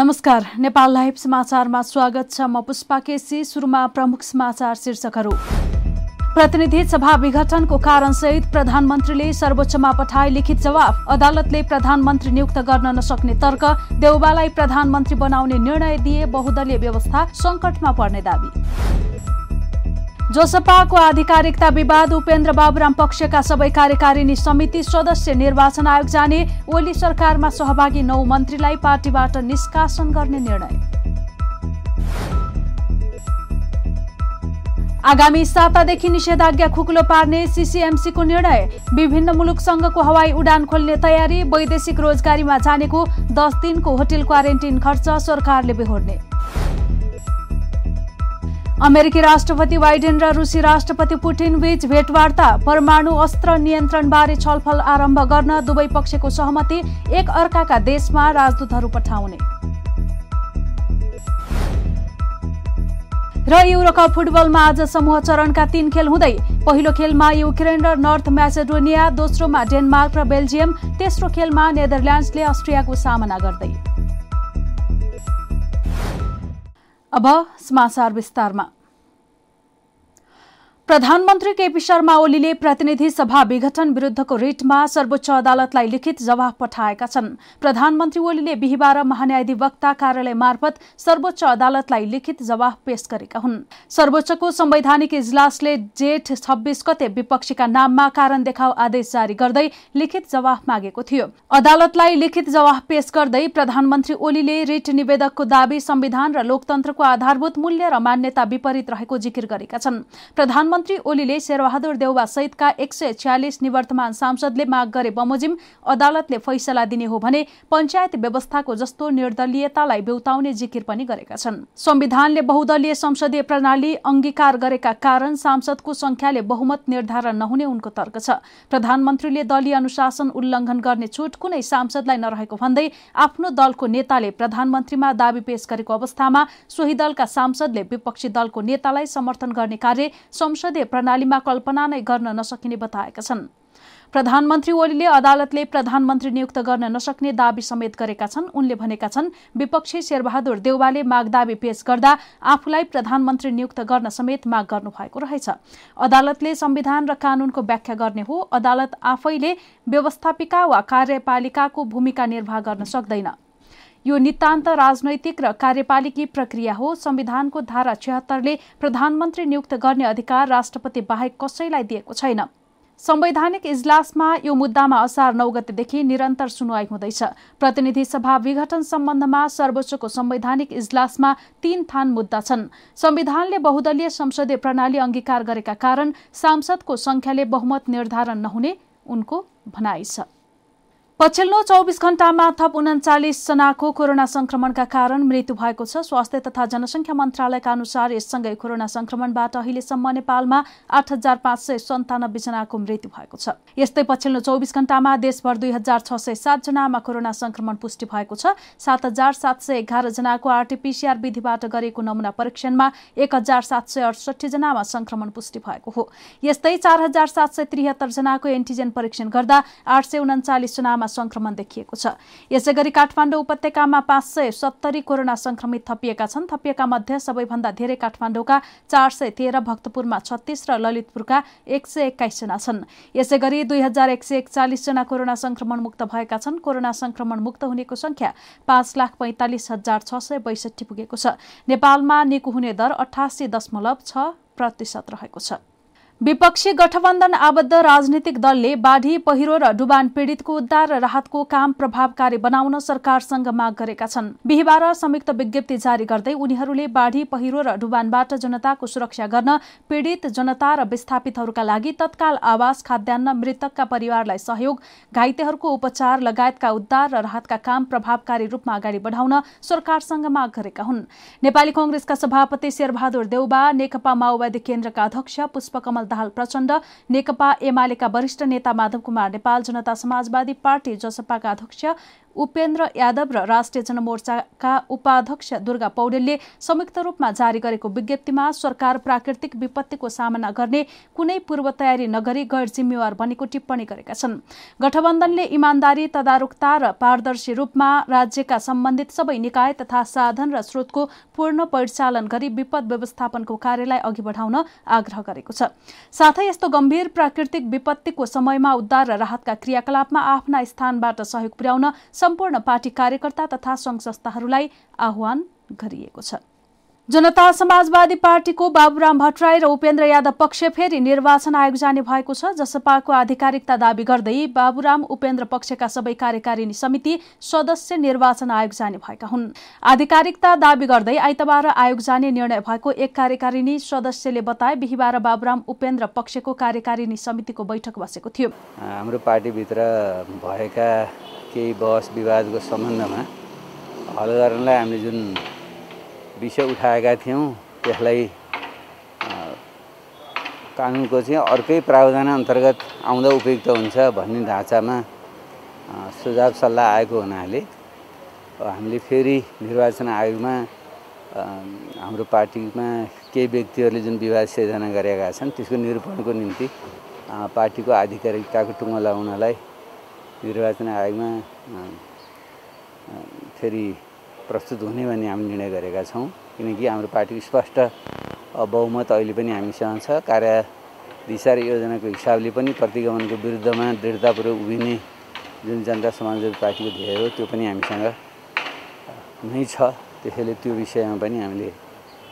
नमस्कार नेपाल लाइभ समाचारमा स्वागत छ म पुष्पा केसी सुरुमा प्रमुख समाचार शीर्षकहरू। प्रतिनिधि सभा विघटनको कारणसहित प्रधानमन्त्रीले सर्वोच्चमा पठाए लिखित जवाफ। अदालतले प्रधानमन्त्री नियुक्त गर्न नसक्ने तर्क देउबालाई प्रधानमन्त्री बनाउने निर्णय दिए बहुदलीय व्यवस्था संकटमा पर्ने दावी। जोसपाको आधिकारिकता विवाद उपेन्द्र बाबुराम पक्षका सबै कार्यकारिणी समिति सदस्य निर्वाचन आयोग जाने ओली सरकारमा सहभागी नौ मन्त्रीलाई पार्टीबाट निष्कासन गर्ने निर्णय। आगामी सातादेखि निषेधाज्ञा खुकुलो पार्ने सिसिएमसीको निर्णय। विभिन्न मुलुकसँगको हवाई उडान खोल्ने तयारी वैदेशिक रोजगारीमा जानेको दस दिनको होटेल क्वारेन्टिन खर्च सरकारले बेहोर्ने। अमेरिकी राष्ट्रपति बाइडेन र रुसी राष्ट्रपति पुटिन बीच भेटवार्ता परमाणु अस्त्र नियन्त्रणबारे छलफल आरम्भ गर्न दुवै पक्षको सहमति एक अर्काका देशमा राजदूतहरू पठाउने। र युरोकप फुटबलमा आज समूह चरणका तीन खेल हुँदै पहिलो खेलमा युक्रेन र नर्थ म्यासेडोनिया दोस्रोमा डेनमार्क र बेल्जियम तेस्रो खेलमा नेदरल्यान्ड्सले अस्ट्रियाको सामना गर्दै। अब समाचार विस्तारमा। प्रधानमन्त्री केपी शर्मा ओलीले प्रतिनिधि सभा विघटन विरूद्धको रिटमा सर्वोच्च अदालतलाई लिखित जवाफ पठाएका छन्। प्रधानमन्त्री ओलीले बिहिबार महान्यायाधिवक्ता कार्यालय मार्फत सर्वोच्च अदालतलाई लिखित जवाफ पेश गरेका हुन्। सर्वोच्चको संवैधानिक इजलासले जेठ छब्बीस गते विपक्षीका नाममा कारण देखाउ आदेश जारी गर्दै लिखित जवाफ मागेको थियो। अदालतलाई लिखित जवाफ पेश गर्दै प्रधानमन्त्री ओलीले रिट निवेदकको दावी संविधान र लोकतन्त्रको आधारभूत मूल्य र मान्यता विपरीत रहेको जिकिर गरेका छन्। मन्त्री ओलीले शेरबहादुर देउवा सहितका एक सय छ्यालिस निवर्तमान सांसदले माग गरे बमोजिम अदालतले फैसला दिने हो भने पञ्चायत व्यवस्थाको जस्तो निर्दलीयतालाई बेउताउने जिकिर पनि गरेका छन्। संविधानले बहुदलीय संसदीय प्रणाली अंगीकार गरेका कारण सांसदको संख्याले बहुमत निर्धारण नहुने उनको तर्क छ। प्रधानमन्त्रीले दलीय अनुशासन उल्लङ्घन गर्ने छुट कुनै सांसदलाई नरहेको भन्दै आफ्नो दलको नेताले प्रधानमन्त्रीमा दावी पेश गरेको अवस्थामा सोही दलका सांसदले विपक्षी दलको नेतालाई समर्थन गर्ने कार्य संसद संसदीय प्रणालीमा कल्पना नै गर्न नसकिने बताएका छन्। प्रधानमन्त्री ओलीले अदालतले प्रधानमन्त्री नियुक्त गर्न नसक्ने दावी समेत गरेका छन्। उनले भनेका छन् विपक्षी शेरबहादुर देउवाले माग दावी पेश गर्दा आफूलाई प्रधानमन्त्री नियुक्त गर्न समेत माग गर्नु भएको रहेछ। अदालतले संविधान र कानूनको व्याख्या गर्ने हो। अदालत आफैले व्यवस्थापिका वा कार्यपालिकाको भूमिका निर्वाह गर्न सक्दैन। यो नितान्त राजनैतिक र कार्यपालिकी प्रक्रिया हो। संविधानको धारा छिहत्तरले प्रधानमन्त्री नियुक्त गर्ने अधिकार राष्ट्रपति बाहेक कसैलाई दिएको छैन। संवैधानिक इजलासमा यो मुद्दामा असार नौ गतेदेखि निरन्तर सुनवाई हुँदैछ। प्रतिनिधि सभा विघटन सम्बन्धमा सर्वोच्चको संवैधानिक इजलासमा तीन थान मुद्दा छन्। संविधानले बहुदलीय संसदीय प्रणाली अंगीकार गरेका कारण सांसदको संख्याले बहुमत निर्धारण नहुने उनको भनाइ छ। पछिल्लो चौबिस घण्टामा थप उन्चालिस जनाको कोरोना संक्रमणका कारण मृत्यु भएको छ। स्वास्थ्य तथा जनसंख्या मन्त्रालयका अनुसार यससँगै कोरोना संक्रमणबाट अहिलेसम्म नेपालमा आठ हजार पाँच सय सन्तानब्बे जनाको मृत्यु भएको छ। यस्तै पछिल्लो चौबिस घण्टामा देशभर दुई हजार छ सय सात जनामा कोरोना संक्रमण पुष्टि भएको छ। सात हजार सात सय एघार जनाको आरटीपीसीआर विधिबाट गरेको नमुना परीक्षणमा एक हजार सात सय अडसठी जनामा संक्रमण पुष्टि भएको हो। यस्तै चार हजार सात सय त्रिहत्तर जनाको एन्टिजेन परीक्षण गर्दा आठ सय उन्चालिस जनामा संक्रमण देखिएको छ। यसै गरी काठमाडौँ उपत्यकामा पाँच सय सत्तरी कोरोना संक्रमित थपिएका छन्। थपिएका मध्ये सबैभन्दा धेरै काठमाडौँका चार सय तेह्र भक्तपुरमा छत्तीस र ललितपुरका एक सय एक्काइस जना छन्। यसै गरी दुई हजार एक सय एकचालिस जना कोरोना संक्रमण मुक्त भएका छन्। कोरोना संक्रमण मुक्त हुनेको संख्या पाँच लाख पैंतालिस हजार छ सय बैसठी पुगेको छ। नेपालमा निको हुने दर अठासी दशमलव छ प्रतिशत रहेको छ। विपक्षी गठबन्धन आबद्ध राजनीतिक दलले बाढी पहिरो र डुबान पीड़ितको उद्धार र राहतको काम प्रभावकारी बनाउन सरकारसँग माग गरेका छन्। बिहिबार संयुक्त विज्ञप्ति जारी गर्दै उनीहरूले बाढी पहिरो र डुबानबाट जनताको सुरक्षा गर्न पीड़ित जनता र विस्थापितहरूका लागि तत्काल आवास खाद्यान्न मृतकका परिवारलाई सहयोग घाइतेहरूको उपचार लगायतका उद्धार र राहतका काम प्रभावकारी रूपमा अगाडि बढाउन सरकारसँग माग गरेका हुन्। नेपाली कंग्रेसका सभापति शेरबहादुर देउबा नेकपा माओवादी केन्द्रका अध्यक्ष पुष्पकमल दाहाल प्रचण्ड। नेकपा एमालेका वरिष्ठ नेता माधव कुमार नेपाल जनता समाजवादी पार्टी जसपाका अध्यक्ष उपेन्द्र यादव र राष्ट्रिय जनमोर्चाका उपाध्यक्ष दुर्गा पौडेलले संयुक्त रूपमा जारी गरेको विज्ञप्तिमा सरकार प्राकृतिक विपत्तिको सामना गर्ने कुनै पूर्व तयारी नगरी गैर जिम्मेवार बनेको टिप्पणी गरेका छन्। गठबन्धनले इमान्दारी तदारुकता र पारदर्शी रूपमा राज्यका सम्बन्धित सबै निकाय तथा साधन र स्रोतको पूर्ण परिचालन गरी विपद व्यवस्थापनको कार्यलाई अघि बढाउन आग्रह गरेको छ। साथै यस्तो गम्भीर प्राकृतिक विपत्तिको समयमा उद्धार र राहतका क्रियाकलापमा आफ्ना स्थानबाट सहयोग पुर्याउन सम्पूर्ण पार्टी कार्यकर्ता तथा संघ संस्थाहरूलाई आह्वान गरिएको छ। जनता समाजवादी पार्टीको बाबुराम भट्टराई र उपेन्द्र यादव पक्ष फेरि निर्वाचन आयोग जाने भएको छ जसपाको आधिकारिकता दावी गर्दै बाबुराम उपेन्द्र पक्षका सबै कार्यकारिणी समिति सदस्य निर्वाचन आयोग जाने भएका हुन्। आधिकारिकता दावी गर्दै आइतबार आयोग जाने निर्णय भएको एक कार्यकारिणी सदस्यले बताए बिहिबार बाबुराम उपेन्द्र पक्षको कार्यकारिणी समितिको बैठक बसेको थियो। हाम्रो पार्टीभित्र भएका केही बहस विवादको सम्बन्धमा हल गर्नलाई हामीले जुन विषय उठाएका थियौँ। त्यसलाई कानुनको चाहिँ अर्कै प्रावधान अन्तर्गत आउँदा उपयुक्त हुन्छ भन्ने ढाँचामा सुझाव सल्लाह आएको हुनाले हामीले फेरि निर्वाचन आयोगमा हाम्रो पार्टीमा केही व्यक्तिहरूले जुन विवाद सिर्जना गरेका छन् त्यसको निरूपणको निम्ति पार्टीको आधिकारिकताको टुङ्गो लगाउनलाई निर्वाचन आयोगमा फेरि प्रस्तुत हुने भन्ने हामी निर्णय गरेका छौँ। किनकि हाम्रो पार्टीको स्पष्ट बहुमत अहिले पनि हामीसँग छ। कार्य दिशा र योजनाको हिसाबले पनि प्रतिगमनको विरुद्धमा दृढतापूर्वक उभिने जुन जनता समाजवादी पार्टीको ध्येय हो त्यो पनि हामीसँग नै छ। त्यसैले त्यो विषयमा पनि हामीले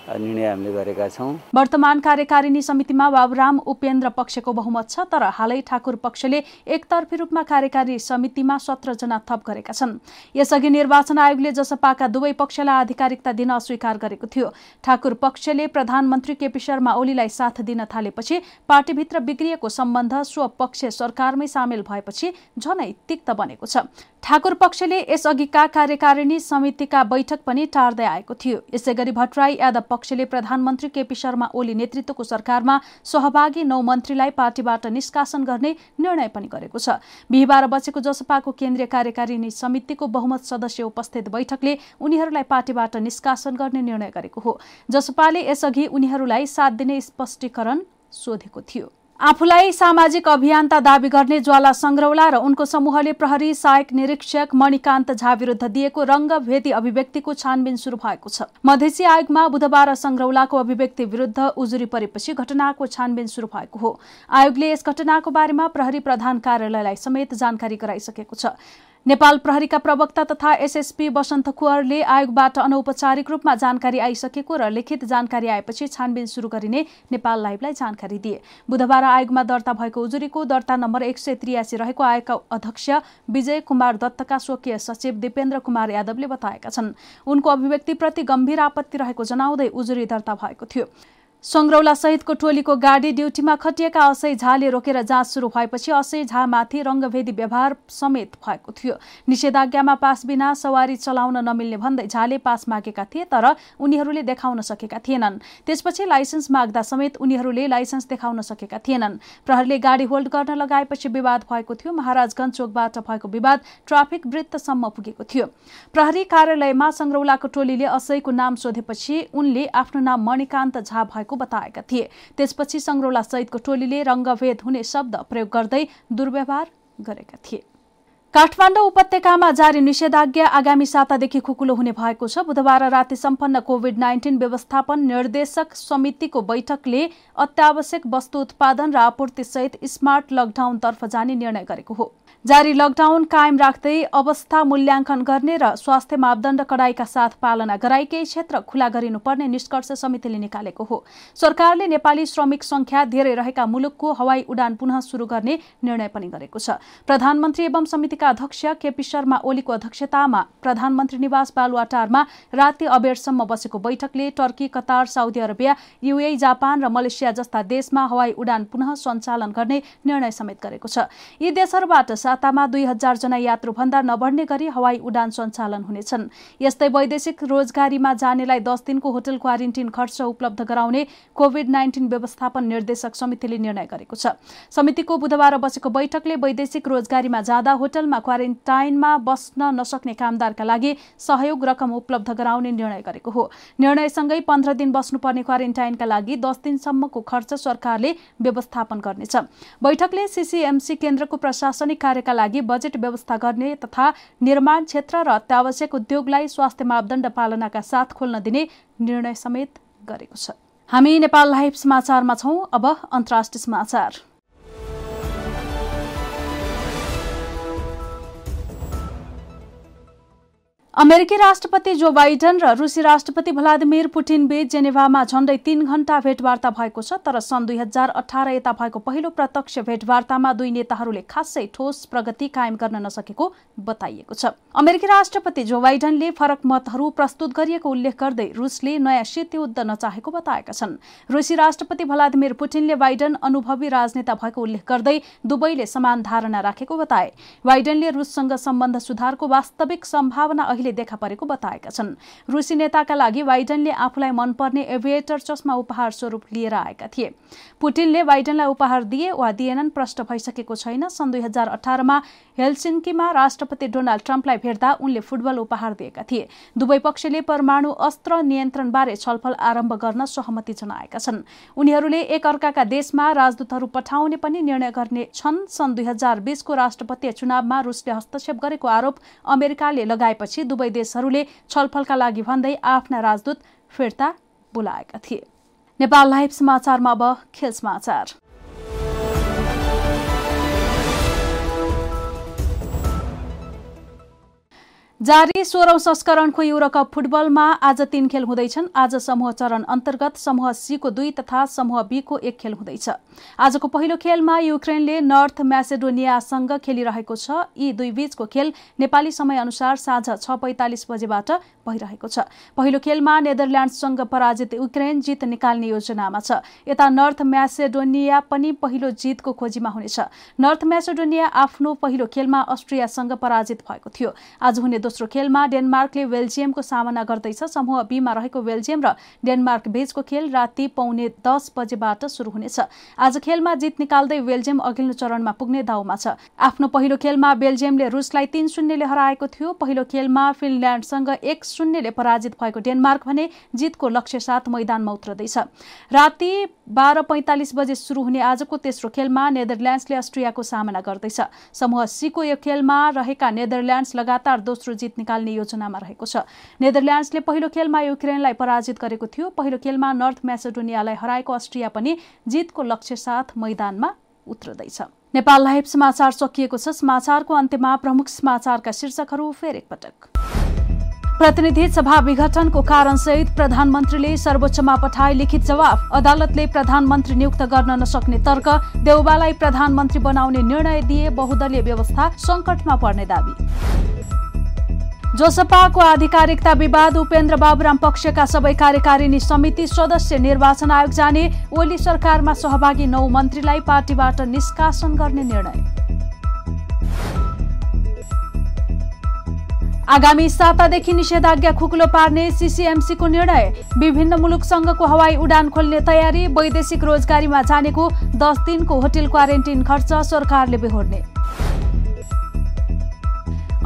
निर्णय हामीले गरेका छौँ। वर्तमान कार्यकारिणी समितिमा बाबुराम उपेन्द्र पक्षको बहुमत छ तर हालै ठाकुर पक्षले एकतर्फी रूपमा कार्यकारी समितिमा सत्रजना थप गरेका छन्। यसअघि निर्वाचन आयोगले जसपाका दुवै पक्षलाई आधिकारिकता दिन अस्वीकार गरेको थियो। ठाकुर पक्षले प्रधानमन्त्री केपी शर्मा ओलीलाई साथ दिन थालेपछि पार्टीभित्र बिग्रिएको सम्बन्ध स्वपक्ष सरकारमै सामेल भएपछि झनै तिक्त बनेको छ। ठाकुर पक्षले यसअघिका कार्यकारिणी समितिका बैठक पनि टार्दै आएको थियो। यसै गरी भट्टराई यादव पक्षले प्रधानमन्त्री केपी शर्मा ओली नेतृत्वको सरकारमा सहभागी नौ मन्त्रीलाई पार्टीबाट निष्कासन गर्ने निर्णय पनि गरेको छ। बिहिबार बसेको जसपाको केन्द्रीय कार्यकारिणी समितिको बहुमत सदस्य उपस्थित बैठकले उनीहरूलाई पार्टीबाट निष्कासन गर्ने निर्णय गरेको हो। जसपाले यसअघि उनीहरूलाई साथ दिने स्पष्टीकरण सोधेको थियो। आफूलाई सामाजिक अभियन्ता दावी गर्ने ज्वाला संग्रौला र उनको समूहले प्रहरी सहायक निरीक्षक मणिकान्त झा विरुद्ध दिएको रंगभेदी अभिव्यक्तिको छानबिन शुरू भएको छ। मधेसी आयोगमा बुधबार संग्रौलाको अभिव्यक्ति विरुद्ध उजुरी परेपछि घटनाको छानबिन शुरू भएको हो। आयोगले यस घटनाको बारेमा प्रहरी प्रधान कार्यालयलाई समेत जानकारी गराइसकेको छ। नेपाल प्रहरीका प्रवक्ता तथा एसएसपी वसन्त कुवरले आयोगबाट अनौपचारिक रूपमा जानकारी आइसकेको र लिखित जानकारी आएपछि छानबिन शुरू गरिने नेपाल लाइभलाई जानकारी दिए। बुधबार आयोगमा दर्ता भएको उजुरीको दर्ता नम्बर एक सय त्रियासी रहेको आयोगका अध्यक्ष विजय कुमार दत्तका स्वकीय सचिव दिपेन्द्र कुमार यादवले बताएका छन्। उनको अभिव्यक्तिप्रति गम्भीर आपत्ति रहेको जनाउँदै उजुरी दर्ता भएको थियो। सङ्ग्रौला सहितको टोलीको गाडी ड्युटीमा खटिएका असै झाले रोकेर जाँच सुरु भएपछि असै झामाथि रङ्गभेदी व्यवहार समेत भएको थियो। निषेधाज्ञामा पास बिना सवारी चलाउन नमिल्ने भन्दै झाले पास मागेका थिए तर उनीहरूले देखाउन सकेका थिएनन्। त्यसपछि लाइसेन्स माग्दा समेत उनीहरूले लाइसेन्स देखाउन सकेका थिएनन्। प्रहरले गाडी होल्ड गर्न लगाएपछि विवाद भएको थियो। महाराजगञ्ज चोकबाट भएको विवाद ट्राफिक वृत्तसम्म पुगेको थियो। प्रहरी कार्यालयमा सङ्ग्रौलाको टोलीले असैको नाम सोधेपछि उनले आफ्नो नाम मणिकान्त झा भएको भएको बताएका थिए। त्यसपछि सङ्ग्रौला सहितको टोलीले रङ्गभेद हुने शब्द प्रयोग गर्दै दुर्व्यवहार गरेका थिए। काठमाडौँ उपत्यकामा जारी निषेधाज्ञा आगामी सातादेखि खुकुलो हुने भएको छ। बुधबार राति सम्पन्न कोविड नाइन्टिन व्यवस्थापन निर्देशक समितिको बैठकले अत्यावश्यक वस्तु उत्पादन र आपूर्ति सहित स्मार्ट लकडाउनतर्फ जाने निर्णय गरेको हो। जारी लकडाउन कायम राख्दै अवस्था मूल्याङ्कन गर्ने र स्वास्थ्य मापदण्ड कडाईका साथ पालना गराई केही क्षेत्र खुला गरिनुपर्ने निष्कर्ष समितिले निकालेको हो। सरकारले नेपाली श्रमिक संख्या धेरै रहेका मुलुकको हवाई उडान पुनः शुरू गर्ने निर्णय पनि गरेको छ। प्रधानमन्त्री एवं समितिका अध्यक्ष केपी शर्मा ओलीको अध्यक्षतामा प्रधानमन्त्री निवास बालुवाटारमा राति अबेरसम्म बसेको बैठकले Turkey Qatar Saudi Arabia UAE Japan र मलेसिया जस्ता देशमा हवाई उडान पुनः सञ्चालन गर्ने निर्णय समेत गरेको छ। यी देशहरूबाट सातामा दुई जना यात्रुभन्दा नबढ्ने गरी हवाई उडान सञ्चालन हुनेछन्। यस्तै वैदेशिक रोजगारीमा जानेलाई दस दिनको होटल क्वारेन्टिन खर्च उपलब्ध गराउने कोविड नाइन्टिन व्यवस्थापन निर्देशक समितिले निर्णय गरेको छ। समितिको बुधबार बसेको बैठकले वैदेशिक रोजगारीमा जाँदा होटलमा देशमा क्वारेन्टाइनमा बस्न नसक्ने कामदारका लागि सहयोग रकम उपलब्ध गराउने निर्णय गरेको हो। निर्णयसँगै पन्ध्र दिन बस्नुपर्ने क्वारेन्टाइनका लागि दस दिनसम्मको खर्च सरकारले व्यवस्थापन गर्नेछ। बैठकले सिसिएमसी केन्द्रको प्रशासनिक कार्यका लागि बजेट व्यवस्था गर्ने तथा निर्माण क्षेत्र र अत्यावश्यक उद्योगलाई स्वास्थ्य मापदण्ड पालनाका साथ खोल्न दिने निर्णय समेत गरेको छ। हामी नेपाल लाइभ समाचारमा छौं। अब अन्तर्राष्ट्रिय समाचार। अमेरिकी राष्ट्रपति जो बाइडन र रुसी राष्ट्रपति भ्लादिमिर पुटिन बीच जेनेभामा झण्डै तीन घण्टा भेटवार्ता भएको छ तर सन् दुई हजार अठार यता भएको पहिलो प्रत्यक्ष भेटवार्तामा दुई नेताहरूले खासै ठोस प्रगति कायम गर्न नसकेको बताइएको छ। अमेरिकी राष्ट्रपति जो बाइडनले फरक मतहरू प्रस्तुत गरिएको उल्लेख गर्दै रुसले नयाँ शीत युद्ध नचाहेको बताएका छन्। रुसी राष्ट्रपति भ्लादिमिर पुटिनले बाइडन अनुभवी राजनेता भएको उल्लेख गर्दै दुवैले समान धारणा राखेको बताए। बाइडनले रुससँग सम्बन्ध सुधारको वास्तविक सम्भावना अहिले अहिले देखा परेको बताएका छन्। रुसी नेताका लागि बाइडनले आफूलाई मनपर्ने एभिएटर चस्मा उपहार स्वरूप लिएर आएका थिए। पुटिनले बाइडनलाई उपहार दिए वा दिएनन् प्रष्ट भइसकेको छैन। सन् दुई हजार अठारमा हेलसिन्कीमा राष्ट्रपति डोनाल्ड ट्रम्पलाई भेट्दा उनले फुटबल उपहार दिएका थिए। दुवै पक्षले परमाणु अस्त्र नियन्त्रणबारे छलफल आरम्भ गर्न सहमति जनाएका छन्। उनीहरूले एक अर्काका देशमा राजदूतहरू पठाउने पनि निर्णय गर्ने छन्। सन् दुई हजार बिसको राष्ट्रपति चुनावमा रुसले हस्तक्षेप गरेको आरोप अमेरिकाले लगाएपछि दुवै देशहरूले छलफलका लागि भन्दै आफ्ना राजदूत फिर्ता बोलाएका थिए। नेपाल लाइभ समाचारमा अब खेल समाचार। जारी सोह्रौं संस्करणको युरोकप फुटबलमा आज तीन खेल हुँदैछन्। आज समूह चरण अन्तर्गत समूह सीको दुई तथा समूह बीको एक खेल हुँदैछ। आजको पहिलो खेलमा युक्रेनले नर्थ म्यासेडोनियासँग खेलिरहेको छ। यी दुई बीचको खेल नेपाली समय अनुसार साँझ छ पैंतालिस बजेबाट भइरहेको छ। पहिलो खेलमा नेदरल्याण्डसँग पराजित युक्रेन जित निकाल्ने योजनामा छ। यता नर्थ म्यासेडोनिया पनि पहिलो जितको खोजीमा हुनेछ। नर्थ म्यासेडोनिया आफ्नो पहिलो खेलमा अस्ट्रियासँग पराजित भएको थियो। आज हुने दोस्रो खेलमा डेनमार्कले बेल्जियमको सामना गर्दैछ। समूह बीमा रहेको बेल्जियम र डेनमार्क बीचको खेल राति पौने दस बजेबाट शुरू हुनेछ। आज खेलमा जित निकाल्दै बेल्जियम अघिल्लो चरणमा पुग्ने दाउमा छ। आफ्नो पहिलो खेलमा बेल्जियमले रुसलाई तीन शून्यले हराएको थियो। पहिलो खेलमा फिनल्याण्डसँग एक शून्यले पराजित भएको डेनमार्क भने जितको लक्ष्य साथ मैदानमा उत्रदैछ। राति बाह्र पैंतालिस बजे शुरू हुने आजको तेस्रो खेलमा नेदरल्याण्ड्सले अस्ट्रियाको सामना गर्दैछ। समूह सीको यो खेलमा रहेका नेदरल्याण्ड्स लगातार दोस्रो जित निकाल्ने योजनामा रहेको छ। नेदरल्याण्ड्सले पहिलो खेलमा युक्रेनलाई पराजित गरेको थियो। पहिलो खेलमा नर्थ म्यासेडोनियालाई हराएको अस्ट्रिया पनि जितको लक्ष्य साथ मैदानमा उत्रदैछ। नेपाल लाइभ समाचार सकिएको छ। समाचारको अन्त्यमा प्रमुख समाचारका शीर्षकहरू फेर एकपटक। प्रतिनिधि सभा विघटनको कारणसहित प्रधानमन्त्रीले सर्वोच्चमा पठाए लिखित जवाफ। अदालतले प्रधानमन्त्री नियुक्त गर्न नसक्ने तर्क देउबालाई प्रधानमन्त्री बनाउने निर्णय दिए बहुदलीय व्यवस्था संकटमा पर्ने दावी। जोसपाको आधिकारिकता विवाद उपेन्द्र बाबुराम पक्षका सबै कार्यकारिणी समिति सदस्य निर्वाचन आयोग जाने ओली सरकारमा सहभागी नौ मन्त्रीलाई पार्टीबाट निष्कासन गर्ने निर्णय। आगामी सातादेखि निषेधाज्ञा खुकुलो पार्ने सिसिएमसीको निर्णय। विभिन्न मुलुकसँगको हवाई उडान खोल्ने तयारी वैदेशिक रोजगारीमा जानेको दस दिनको होटेल क्वारेन्टिन खर्च सरकारले बेहोर्ने।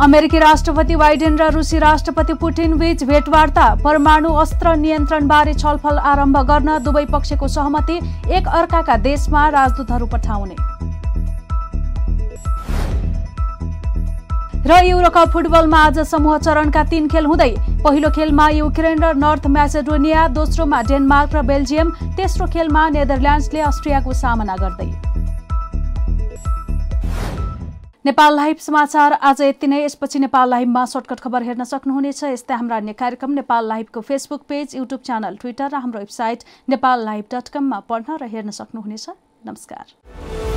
अमेरिकी राष्ट्रपति बाइडेन र रुसी राष्ट्रपति पुटिन बीच भेटवार्ता परमाणु अस्त्र नियन्त्रणबारे छलफल आरम्भ गर्न दुवै पक्षको सहमति एक अर्काका देशमा राजदूतहरू पठाउने। र युरोकप फुटबलमा आज समूह चरणका तीन खेल हुँदै पहिलो खेलमा युक्रेन र नर्थ म्यासेडोनिया दोस्रोमा डेनमार्क र बेल्जियम तेस्रो खेलमा नेदरल्याण्ड्सले अस्ट्रियाको सामना गर्दै। नेपाल लाइभ समाचार आज यति नै। यसपछि नेपाल लाइभमा सर्टकट खबर हेर्न सक्नुहुनेछ। यस्तै हाम्रा अन्य कार्यक्रम Nepal लाइभको Facebook page YouTube channel Twitter र हाम्रो वेबसाइट नेपाल लाइभ डट कममा पढ्न र हेर्न सक्नुहुनेछ। नमस्कार।